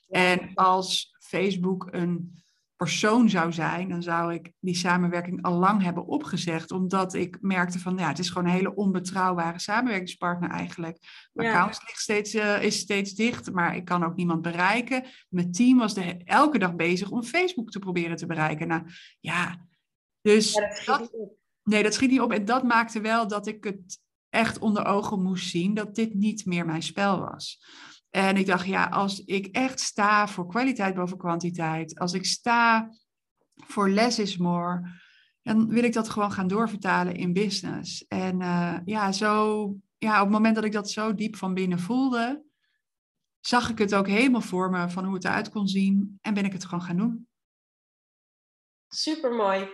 En als Facebook een persoon zou zijn, dan zou ik die samenwerking al lang hebben opgezegd. Omdat ik merkte van ja, het is gewoon een hele onbetrouwbare samenwerkingspartner eigenlijk. Mijn ja. account ligt steeds, uh, is steeds dicht, maar ik kan ook niemand bereiken. Mijn team was de, elke dag bezig om Facebook te proberen te bereiken. Nou ja, dus dat, dat nee, dat schiet niet op. En dat maakte wel dat ik het echt onder ogen moest zien dat dit niet meer mijn spel was. En ik dacht, ja, als ik echt sta voor kwaliteit boven kwantiteit, als ik sta voor less is more, dan wil ik dat gewoon gaan doorvertalen in business. En uh, ja, zo, ja, op het moment dat ik dat zo diep van binnen voelde, zag ik het ook helemaal voor me van hoe het eruit kon zien en ben ik het gewoon gaan doen. Super mooi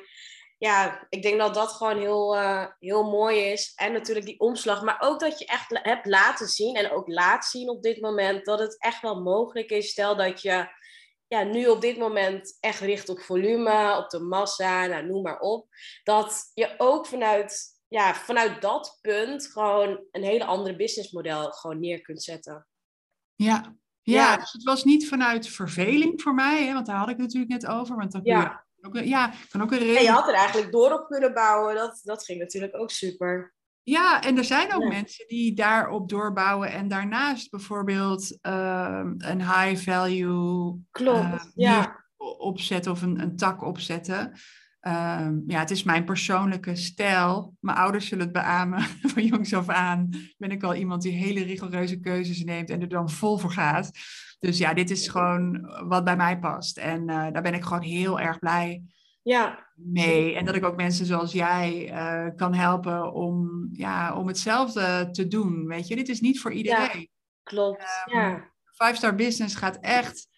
ja, ik denk dat dat gewoon heel, uh, heel mooi is. En natuurlijk die omslag. Maar ook dat je echt hebt laten zien en ook laat zien op dit moment dat het echt wel mogelijk is. Stel dat je ja, nu op dit moment echt richt op volume, op de massa, nou, noem maar op. Dat je ook vanuit, ja, vanuit dat punt gewoon een hele andere businessmodel gewoon neer kunt zetten. Ja, ja, Dus het was niet vanuit verveling voor mij, hè, want daar had ik natuurlijk net over. Want dan kun je ja, kan ook een reden. En je had er eigenlijk door op kunnen bouwen. Dat, dat ging natuurlijk ook super. Ja, en er zijn ook mensen die daarop doorbouwen en daarnaast bijvoorbeeld ehm, een high value Klopt, uh, ja. opzetten of een, een tak opzetten. Um, ja, het is mijn persoonlijke stijl. Mijn ouders zullen het beamen. Van jongs af aan ben ik al iemand die hele rigoureuze keuzes neemt en er dan vol voor gaat. Dus ja, dit is gewoon wat bij mij past. En uh, daar ben ik gewoon heel erg blij ja. mee. En dat ik ook mensen zoals jij uh, kan helpen om, ja, om hetzelfde te doen. Weet je, dit is niet voor iedereen. Ja, klopt. Um, ja. Five Star Business gaat echt.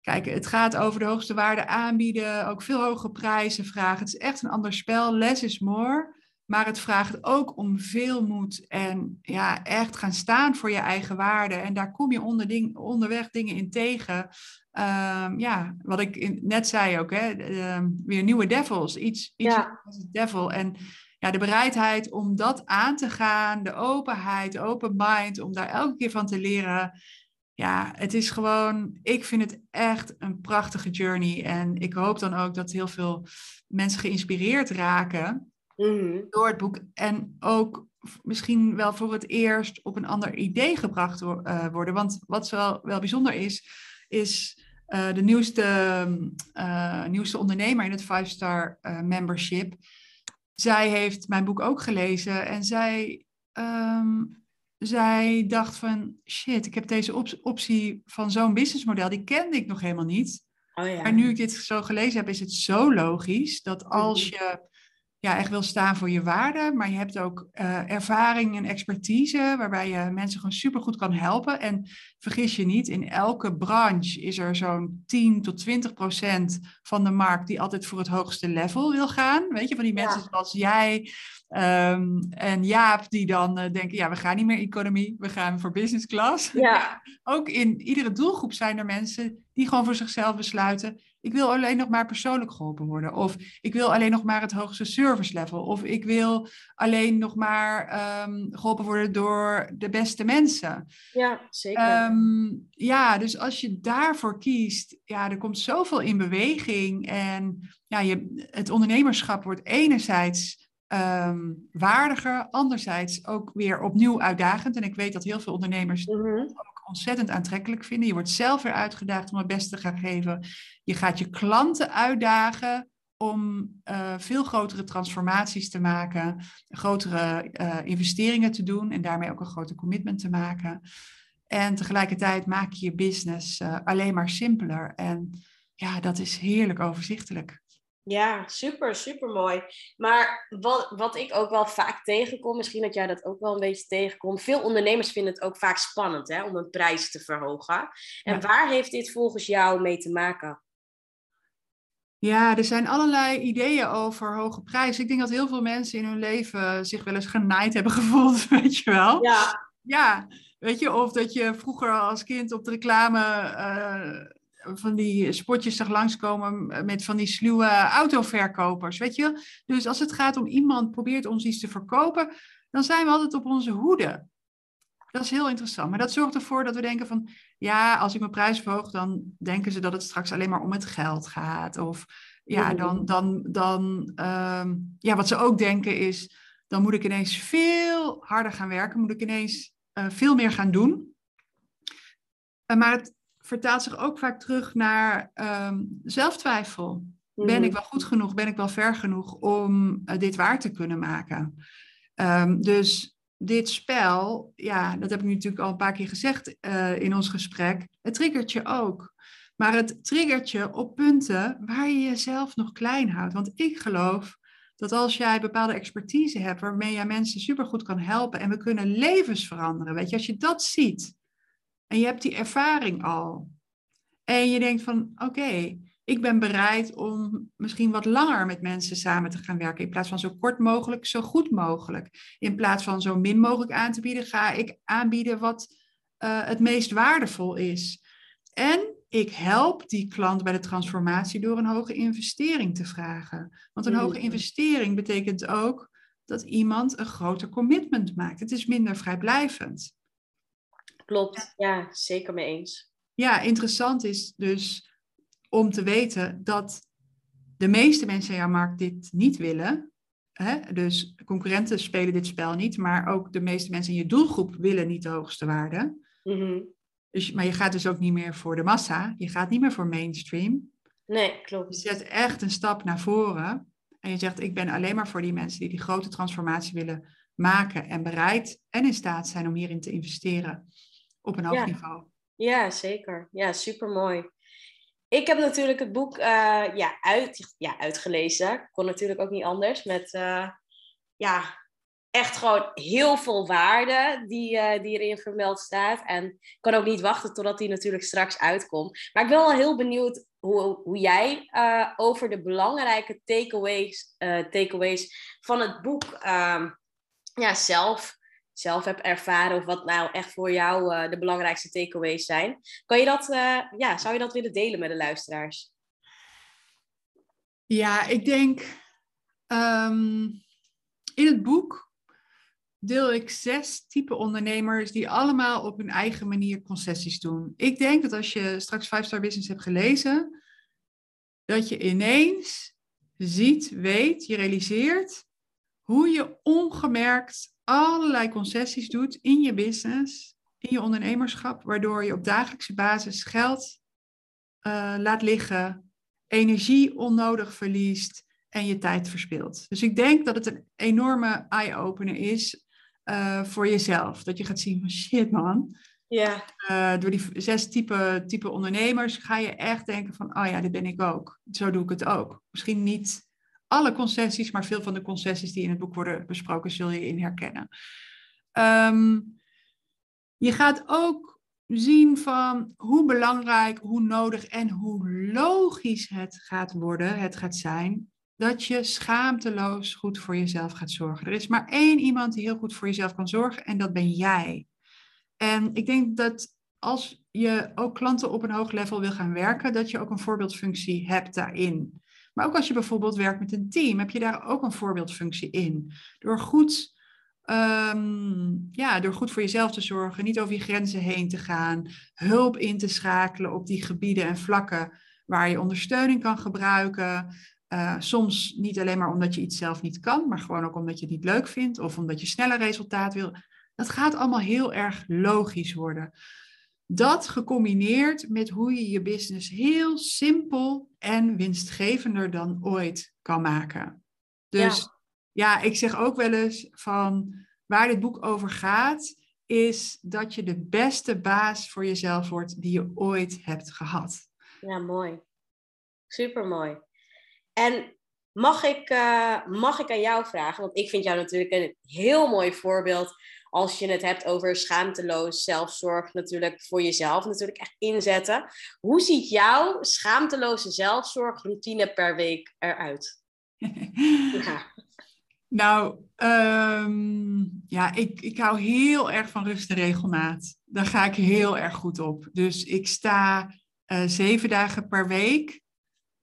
Kijk, het gaat over de hoogste waarde aanbieden, ook veel hogere prijzen vragen. Het is echt een ander spel. Less is more. Maar het vraagt ook om veel moed en ja, echt gaan staan voor je eigen waarde. En daar kom je onder ding, onderweg dingen in tegen. Ehm, ja, wat ik net zei ook, hè, weer nieuwe devils. Iets, iets Ja. als een devil. En ja, de bereidheid om dat aan te gaan, de openheid, de open mind, om daar elke keer van te leren. Ja, het is gewoon, ik vind het echt een prachtige journey. En ik hoop dan ook dat heel veel mensen geïnspireerd raken Mhm. door het boek. En ook misschien wel voor het eerst op een ander idee gebracht eh, worden. Want wat wel, wel bijzonder is, is eh, de nieuwste, eh, nieuwste ondernemer in het 5-star eh, membership. Zij heeft mijn boek ook gelezen en zij, ehm, zij dacht van shit, ik heb deze op- optie van zo'n businessmodel, die kende ik nog helemaal niet. Oh ja. Maar nu ik dit zo gelezen heb, is het zo logisch dat als Mhm. je ja, echt wil staan voor je waarde, maar je hebt ook eh, ervaring en expertise waarbij je mensen gewoon supergoed kan helpen. En vergis je niet, in elke branche is er zo'n 10 tot 20 procent van de markt die altijd voor het hoogste level wil gaan. Weet je, van die Ja. mensen zoals jij ehm, en Jaap die dan eh, denken, ja, we gaan niet meer economie, we gaan voor business class. Ja. Ook in iedere doelgroep zijn er mensen die gewoon voor zichzelf besluiten, ik wil alleen nog maar persoonlijk geholpen worden. Of ik wil alleen nog maar het hoogste service level. Of ik wil alleen nog maar ehm, geholpen worden door de beste mensen. ja, zeker. Ehm, ja, dus als je daarvoor kiest, ja, er komt zoveel in beweging. En ja, je, het ondernemerschap wordt enerzijds ehm, waardiger, anderzijds ook weer opnieuw uitdagend. En ik weet dat heel veel ondernemers Mhm. Ontzettend aantrekkelijk vinden. Je wordt zelf weer uitgedaagd om het beste te gaan geven. Je gaat je klanten uitdagen om eh, veel grotere transformaties te maken, grotere eh, investeringen te doen en daarmee ook een groter commitment te maken. En tegelijkertijd maak je je business eh, alleen maar simpeler. En ja, dat is heerlijk overzichtelijk. Ja, super, super mooi. Maar wat, wat ik ook wel vaak tegenkom, misschien dat jij dat ook wel een beetje tegenkomt. Veel ondernemers vinden het ook vaak spannend hè, om een prijs te verhogen. En Ja. waar heeft dit volgens jou mee te maken? Ja, er zijn allerlei ideeën over hoge prijzen. Ik denk dat heel veel mensen in hun leven zich wel eens genaaid hebben gevoeld, weet je wel. Ja, Ja, weet je, of dat je vroeger als kind op de reclame eh, van die spotjes zag langskomen met van die sluwe autoverkopers, weet je. Dus als het gaat om iemand probeert ons iets te verkopen, dan zijn we altijd op onze hoede. Dat is heel interessant. Maar dat zorgt ervoor dat we denken van, ja, als ik mijn prijs verhoog, dan denken ze dat het straks alleen maar om het geld gaat. Of ja, dan, dan, dan ehm, ja, wat ze ook denken is, dan moet ik ineens veel harder gaan werken, moet ik ineens eh, veel meer gaan doen. Eh, maar het vertaalt zich ook vaak terug naar ehm, zelftwijfel. Ben Mhm. ik wel goed genoeg? Ben ik wel ver genoeg om eh, dit waar te kunnen maken? Ehm, dus dit spel, ja, dat heb ik nu natuurlijk al een paar keer gezegd eh, in ons gesprek, het triggert je ook. Maar het triggert je op punten waar je jezelf nog klein houdt. Want ik geloof dat als jij bepaalde expertise hebt waarmee jij mensen supergoed kan helpen en we kunnen levens veranderen, weet je, als je dat ziet en je hebt die ervaring al en je denkt van oké, ik ben bereid om misschien wat langer met mensen samen te gaan werken in plaats van zo kort mogelijk, zo goed mogelijk. In plaats van zo min mogelijk aan te bieden, ga ik aanbieden wat eh, het meest waardevol is. En ik help die klant bij de transformatie door een hoge investering te vragen. Want een hoge Mhm. investering betekent ook dat iemand een groter commitment maakt. Het is minder vrijblijvend. Klopt. Ja, zeker mee eens. Ja, interessant is dus om te weten dat de meeste mensen in jouw markt dit niet willen. Hè? Dus concurrenten spelen dit spel niet, maar ook de meeste mensen in je doelgroep willen niet de hoogste waarde. Mhm. Dus, maar je gaat dus ook niet meer voor de massa, je gaat niet meer voor mainstream. Nee, Je klopt. zet echt een stap naar voren en je zegt, ik ben alleen maar voor die mensen die die grote transformatie willen maken en bereid en in staat zijn om hierin te investeren op een hoog Ja. niveau. Ja, zeker. Ja, super mooi. Ik heb natuurlijk het boek eh, ja, uit, ja, uitgelezen. Kon natuurlijk ook niet anders. Met, eh, ja, echt gewoon heel veel waarde die, uh, die erin vermeld staat. En ik kan ook niet wachten totdat die natuurlijk straks uitkomt. Maar ik ben wel heel benieuwd hoe, hoe jij uh, over de belangrijke takeaways, uh, takeaways van het boek ehm, ja, zelf, zelf hebt ervaren. Of wat nou echt voor jou de belangrijkste takeaways zijn. Kan je dat, ja, zou je dat willen delen met de luisteraars? Ja, ik denk um, in het boek deel ik zes type ondernemers die allemaal op hun eigen manier concessies doen. Ik denk dat als je straks 5 Star Business hebt gelezen, dat je ineens ziet, weet, je realiseert hoe je ongemerkt allerlei concessies doet in je business, in je ondernemerschap, waardoor je op dagelijkse basis geld uh, laat liggen, energie onnodig verliest en je tijd verspilt. Dus ik denk dat het een enorme eye-opener is uh, voor jezelf. Dat je gaat zien van shit man. Ja. Uh, door die zes type, type ondernemers ga je echt denken van, oh ja, dit ben ik ook. Zo doe ik het ook. Misschien niet alle concessies, maar veel van de concessies die in het boek worden besproken, zul je in herkennen. Um, je gaat ook zien van hoe belangrijk, hoe nodig en hoe logisch het gaat worden, het gaat zijn dat je schaamteloos goed voor jezelf gaat zorgen. Er is maar één iemand die heel goed voor jezelf kan zorgen en dat ben jij. En ik denk dat als je ook klanten op een hoog level wil gaan werken, dat je ook een voorbeeldfunctie hebt daarin. Maar ook als je bijvoorbeeld werkt met een team, heb je daar ook een voorbeeldfunctie in. Door goed, um, ja, door goed voor jezelf te zorgen, niet over je grenzen heen te gaan, hulp in te schakelen op die gebieden en vlakken waar je ondersteuning kan gebruiken. Uh, soms niet alleen maar omdat je iets zelf niet kan, maar gewoon ook omdat je het niet leuk vindt of omdat je sneller resultaat wil. Dat gaat allemaal heel erg logisch worden. Dat gecombineerd met hoe je je business heel simpel en winstgevender dan ooit kan maken. Dus ja, ja ik zeg ook wel eens van waar dit boek over gaat, is dat je de beste baas voor jezelf wordt die je ooit hebt gehad. Ja, mooi. Super mooi. En mag ik, uh, mag ik aan jou vragen, want ik vind jou natuurlijk een heel mooi voorbeeld als je het hebt over schaamteloos zelfzorg natuurlijk voor jezelf natuurlijk echt inzetten. Hoe ziet jouw schaamteloze zelfzorgroutine per week eruit? ja. Nou, um, ja, ik, ik hou heel erg van rust en regelmaat. Daar ga ik heel erg goed op. Dus ik sta uh, zeven dagen per week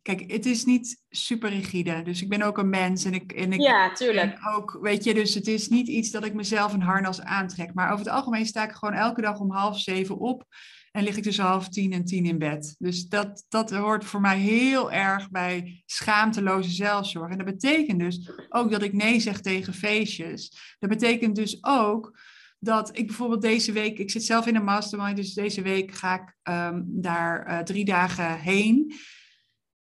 Kijk, het is niet super rigide. Dus ik ben ook een mens en ik, en ik ja, tuurlijk. ook, weet je, dus het is niet iets dat ik mezelf een harnas aantrek. Maar over het algemeen sta ik gewoon elke dag om half zeven op en lig ik tussen half tien en tien in bed. Dus dat, dat hoort voor mij heel erg bij schaamteloze zelfzorg. En dat betekent dus ook dat ik nee zeg tegen feestjes. Dat betekent dus ook dat ik bijvoorbeeld deze week, ik zit zelf in een mastermind, dus deze week ga ik um, daar uh, drie dagen heen.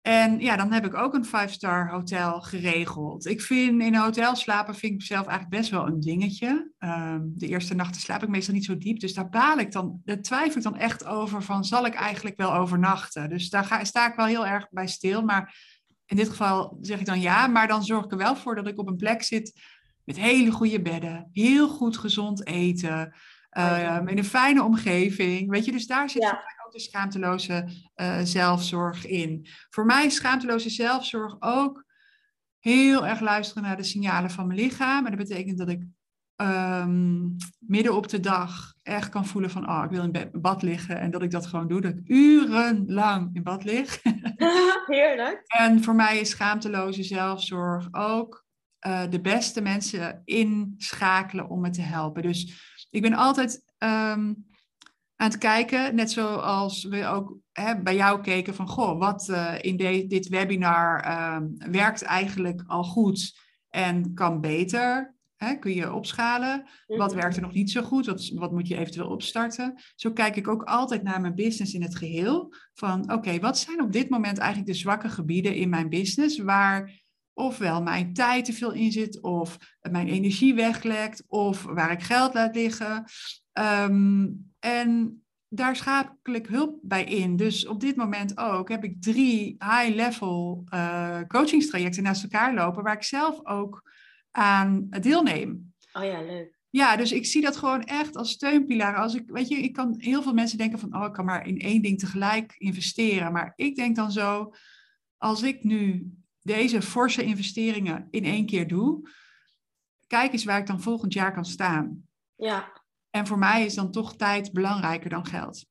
En ja, dan heb ik ook een five-star hotel geregeld. Ik vind in een hotel slapen vind ik zelf eigenlijk best wel een dingetje. Um, de eerste nachten slaap ik meestal niet zo diep. Dus daar baal ik dan, daar twijfel ik dan echt over van zal ik eigenlijk wel overnachten? Dus daar ga, sta ik wel heel erg bij stil. Maar in dit geval zeg ik dan ja, maar dan zorg ik er wel voor dat ik op een plek zit met hele goede bedden, heel goed gezond eten, uh, in een fijne omgeving. Weet je, dus daar zit ja de schaamteloze uh, zelfzorg in. Voor mij is schaamteloze zelfzorg ook heel erg luisteren naar de signalen van mijn lichaam. En dat betekent dat ik um, midden op de dag echt kan voelen van, oh, ik wil in bad liggen. En dat ik dat gewoon doe, dat ik urenlang in bad lig. Heerlijk. en voor mij is schaamteloze zelfzorg ook uh, de beste mensen inschakelen om me te helpen. Dus ik ben altijd um, aan het kijken. Net zoals we ook hè, bij jou keken van, goh, wat uh, in de, dit webinar uh, werkt eigenlijk al goed en kan beter. Hè, kun je opschalen? Wat werkt er nog niet zo goed? Wat, wat moet je eventueel opstarten? Zo kijk ik ook altijd naar mijn business in het geheel. Van oké, wat zijn op dit moment eigenlijk de zwakke gebieden in mijn business waar ofwel mijn tijd te veel in zit, of mijn energie weglekt, of waar ik geld laat liggen. Um, en daar schakel ik hulp bij in. Dus op dit moment ook heb ik drie high-level uh, coachingstrajecten naast elkaar lopen, waar ik zelf ook aan deelneem. Oh ja, leuk. Ja, dus ik zie dat gewoon echt als steunpilaar. Als ik, weet je, ik kan heel veel mensen denken van, oh, ik kan maar in één ding tegelijk investeren. Maar ik denk dan zo, als ik nu deze forse investeringen in één keer doe, kijk eens waar ik dan volgend jaar kan staan. Ja. En voor mij is dan toch tijd belangrijker dan geld.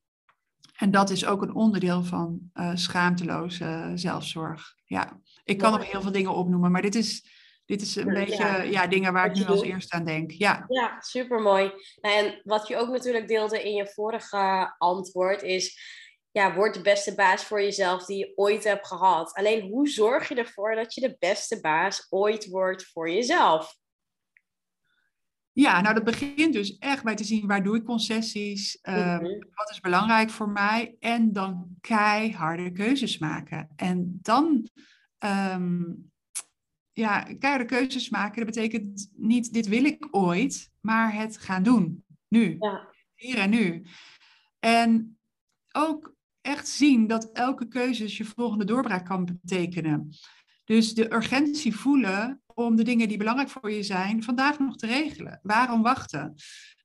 En dat is ook een onderdeel van uh, schaamteloze zelfzorg. Ja, ik kan nog heel veel dingen opnoemen, maar dit is, dit is een beetje ja. dingen waar ik nu als eerste aan denk. Ja, ja supermooi. Nou, en wat je ook natuurlijk deelde in je vorige antwoord is... Ja, word de beste baas voor jezelf die je ooit hebt gehad. Alleen hoe zorg je ervoor dat je de beste baas ooit wordt voor jezelf? Ja, nou dat begint dus echt bij te zien waar doe ik concessies, uh, wat is belangrijk voor mij en dan keiharde keuzes maken. En dan, um, ja, keiharde keuzes maken, dat betekent niet dit wil ik ooit, maar het gaan doen, nu, ja. hier en nu. En ook echt zien dat elke keuze je volgende doorbraak kan betekenen. Dus de urgentie voelen om de dingen die belangrijk voor je zijn vandaag nog te regelen. Waarom wachten?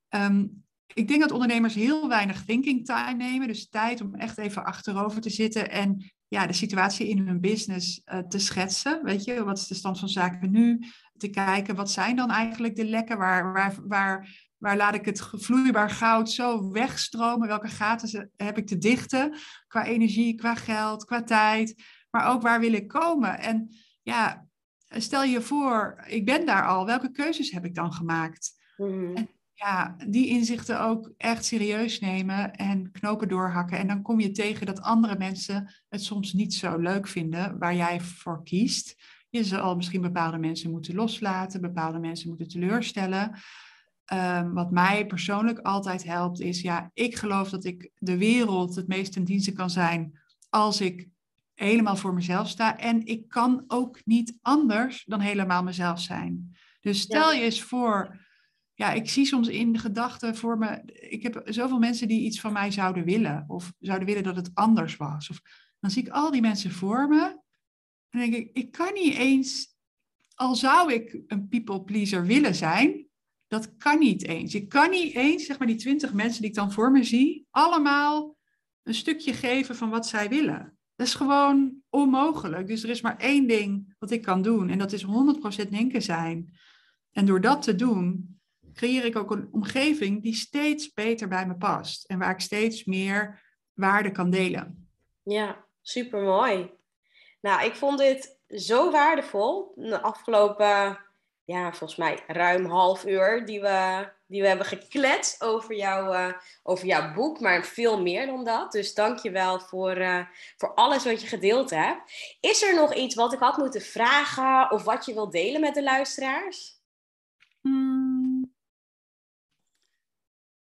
Ehm, ik denk dat ondernemers heel weinig thinking time nemen, dus tijd om echt even achterover te zitten en ja, de situatie in hun business uh, te schetsen. Weet je, wat is de stand van zaken nu? Te kijken, wat zijn dan eigenlijk de lekken? Waar, waar, waar, waar laat ik het vloeibaar goud zo wegstromen? Welke gaten heb ik te dichten? Qua energie, qua geld, qua tijd. Maar ook waar wil ik komen? En ja, stel je voor, ik ben daar al, welke keuzes heb ik dan gemaakt? Mhm. En ja, die inzichten ook echt serieus nemen en knopen doorhakken. En dan kom je tegen dat andere mensen het soms niet zo leuk vinden waar jij voor kiest. Je zal misschien bepaalde mensen moeten loslaten, bepaalde mensen moeten teleurstellen. Um, wat mij persoonlijk altijd helpt is, ja, ik geloof dat ik de wereld het meest ten dienste kan zijn als ik helemaal voor mezelf sta. En ik kan ook niet anders dan helemaal mezelf zijn. Dus stel je eens voor, ja, ik zie soms in de gedachten voor me, ik heb zoveel mensen die iets van mij zouden willen, of zouden willen dat het anders was. Of, dan zie ik al die mensen voor me. En denk ik, ik kan niet eens, al zou ik een people pleaser willen zijn, dat kan niet eens. Ik kan niet eens, zeg maar die twintig mensen die ik dan voor me zie, allemaal een stukje geven van wat zij willen. Dat is gewoon onmogelijk. Dus er is maar één ding wat ik kan doen en dat is 100% denken zijn. En door dat te doen, creëer ik ook een omgeving die steeds beter bij me past en waar ik steeds meer waarde kan delen. Ja, super mooi. Nou, ik vond dit zo waardevol. De afgelopen, ja, volgens mij ruim half uur die we die we hebben gekletst over, jou, uh, over jouw boek, maar veel meer dan dat. Dus dank je wel voor, uh, voor alles wat je gedeeld hebt. Is er nog iets wat ik had moeten vragen of wat je wilt delen met de luisteraars? Hmm.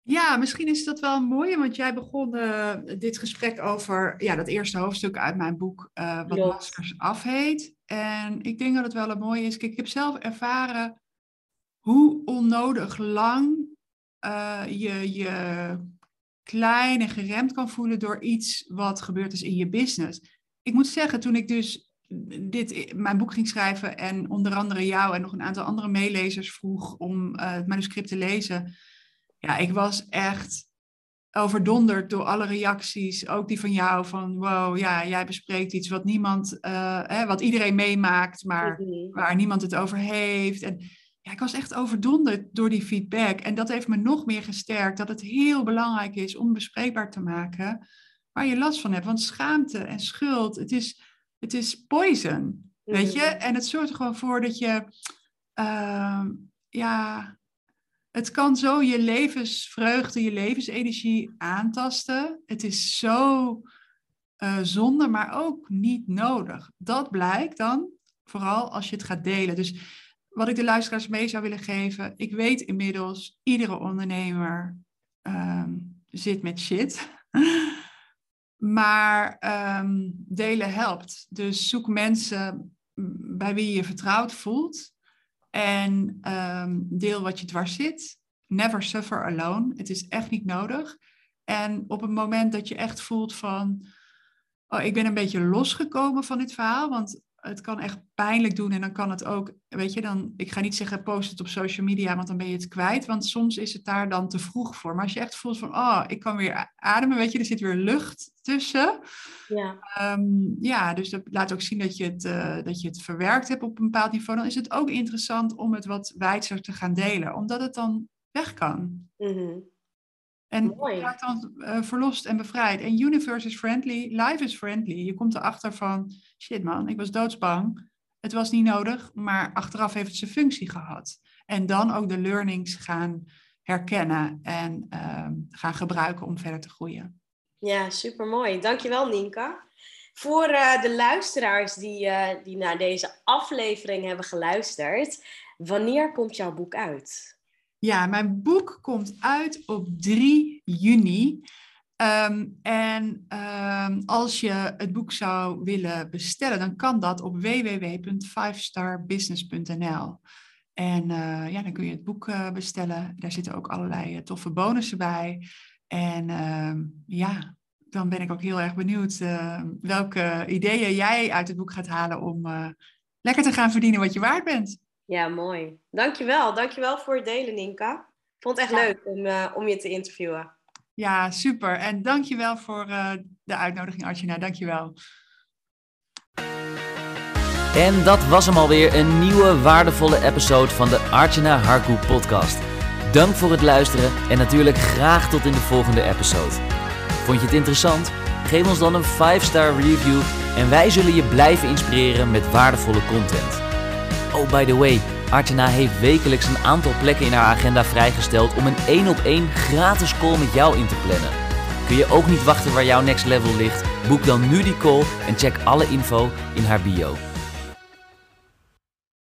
Ja, misschien is dat wel een mooie, want jij begon uh, dit gesprek over ja, dat eerste hoofdstuk uit mijn boek, Wat. Maskers Af heet. En ik denk dat het wel een mooie is. Kijk, ik heb zelf ervaren hoe onnodig lang uh, je je klein en geremd kan voelen door iets wat gebeurd is in je business. Ik moet zeggen, toen ik dus dit, mijn boek ging schrijven en onder andere jou en nog een aantal andere meelezers vroeg om uh, het manuscript te lezen, ja, ik was echt overdonderd door alle reacties, ook die van jou, van wow, ja, jij bespreekt iets wat niemand, uh, hè, wat iedereen meemaakt, maar waar niemand het over heeft. En ja, ik was echt overdonderd door die feedback. En dat heeft me nog meer gesterkt dat het heel belangrijk is om bespreekbaar te maken waar je last van hebt. Want schaamte en schuld, het is, het is poison, weet je? Mhm. En het zorgt er gewoon voor dat je, uh, ja, het kan zo je levensvreugde, je levensenergie aantasten. Het is zo uh, zonde, maar ook niet nodig. Dat blijkt dan, vooral als je het gaat delen. Dus wat ik de luisteraars mee zou willen geven. Ik weet inmiddels, iedere ondernemer um, zit met shit. maar um, delen helpt. Dus zoek mensen bij wie je vertrouwd voelt. En um, deel wat je dwars zit. Never suffer alone. Het is echt niet nodig. En op het moment dat je echt voelt van... Oh, ik ben een beetje losgekomen van dit verhaal. Want het kan echt pijnlijk doen en dan kan het ook, weet je, dan, ik ga niet zeggen post het op social media, want dan ben je het kwijt, want soms is het daar dan te vroeg voor. Maar als je echt voelt van, oh, ik kan weer ademen, weet je, er zit weer lucht tussen. Ja, ehm, ja dus dat laat ook zien dat je, het, uh, dat je het verwerkt hebt op een bepaald niveau. Dan is het ook interessant om het wat wijdser te gaan delen, omdat het dan weg kan. Mm En Mooi. je raakt dan uh, verlost en bevrijd. En universe is friendly, life is friendly. Je komt erachter van, shit man, ik was doodsbang. Het was niet nodig, maar achteraf heeft het zijn functie gehad. En dan ook de learnings gaan herkennen en uh, gaan gebruiken om verder te groeien. Ja, supermooi. Dankjewel Nienka. Voor uh, de luisteraars die, uh, die naar deze aflevering hebben geluisterd, wanneer komt jouw boek uit? Ja, mijn boek komt uit op 3 juni. Um, en um, als je het boek zou willen bestellen, dan kan dat op www.fivestarbusiness.nl. En uh, ja, dan kun je het boek uh, bestellen. Daar zitten ook allerlei uh, toffe bonussen bij. En ehm, ja, dan ben ik ook heel erg benieuwd welke ideeën jij uit het boek gaat halen om lekker te gaan verdienen wat je waard bent. Ja, mooi. Dankjewel. Dankjewel voor het delen, Ninka. Ik vond het echt leuk om, om je te interviewen. Ja, super. En dankjewel voor uh, de uitnodiging, Arjuna. Dankjewel. En dat was hem alweer, een nieuwe waardevolle episode van de Arjuna Harku podcast. Dank voor het luisteren en natuurlijk graag tot in de volgende episode. Vond je het interessant? Geef ons dan een 5-star review en wij zullen je blijven inspireren met waardevolle content. Oh, by the way, Artena heeft wekelijks een aantal plekken in haar agenda vrijgesteld om een één op één gratis call met jou in te plannen. Kun je ook niet wachten waar jouw next level ligt? Boek dan nu die call en check alle info in haar bio.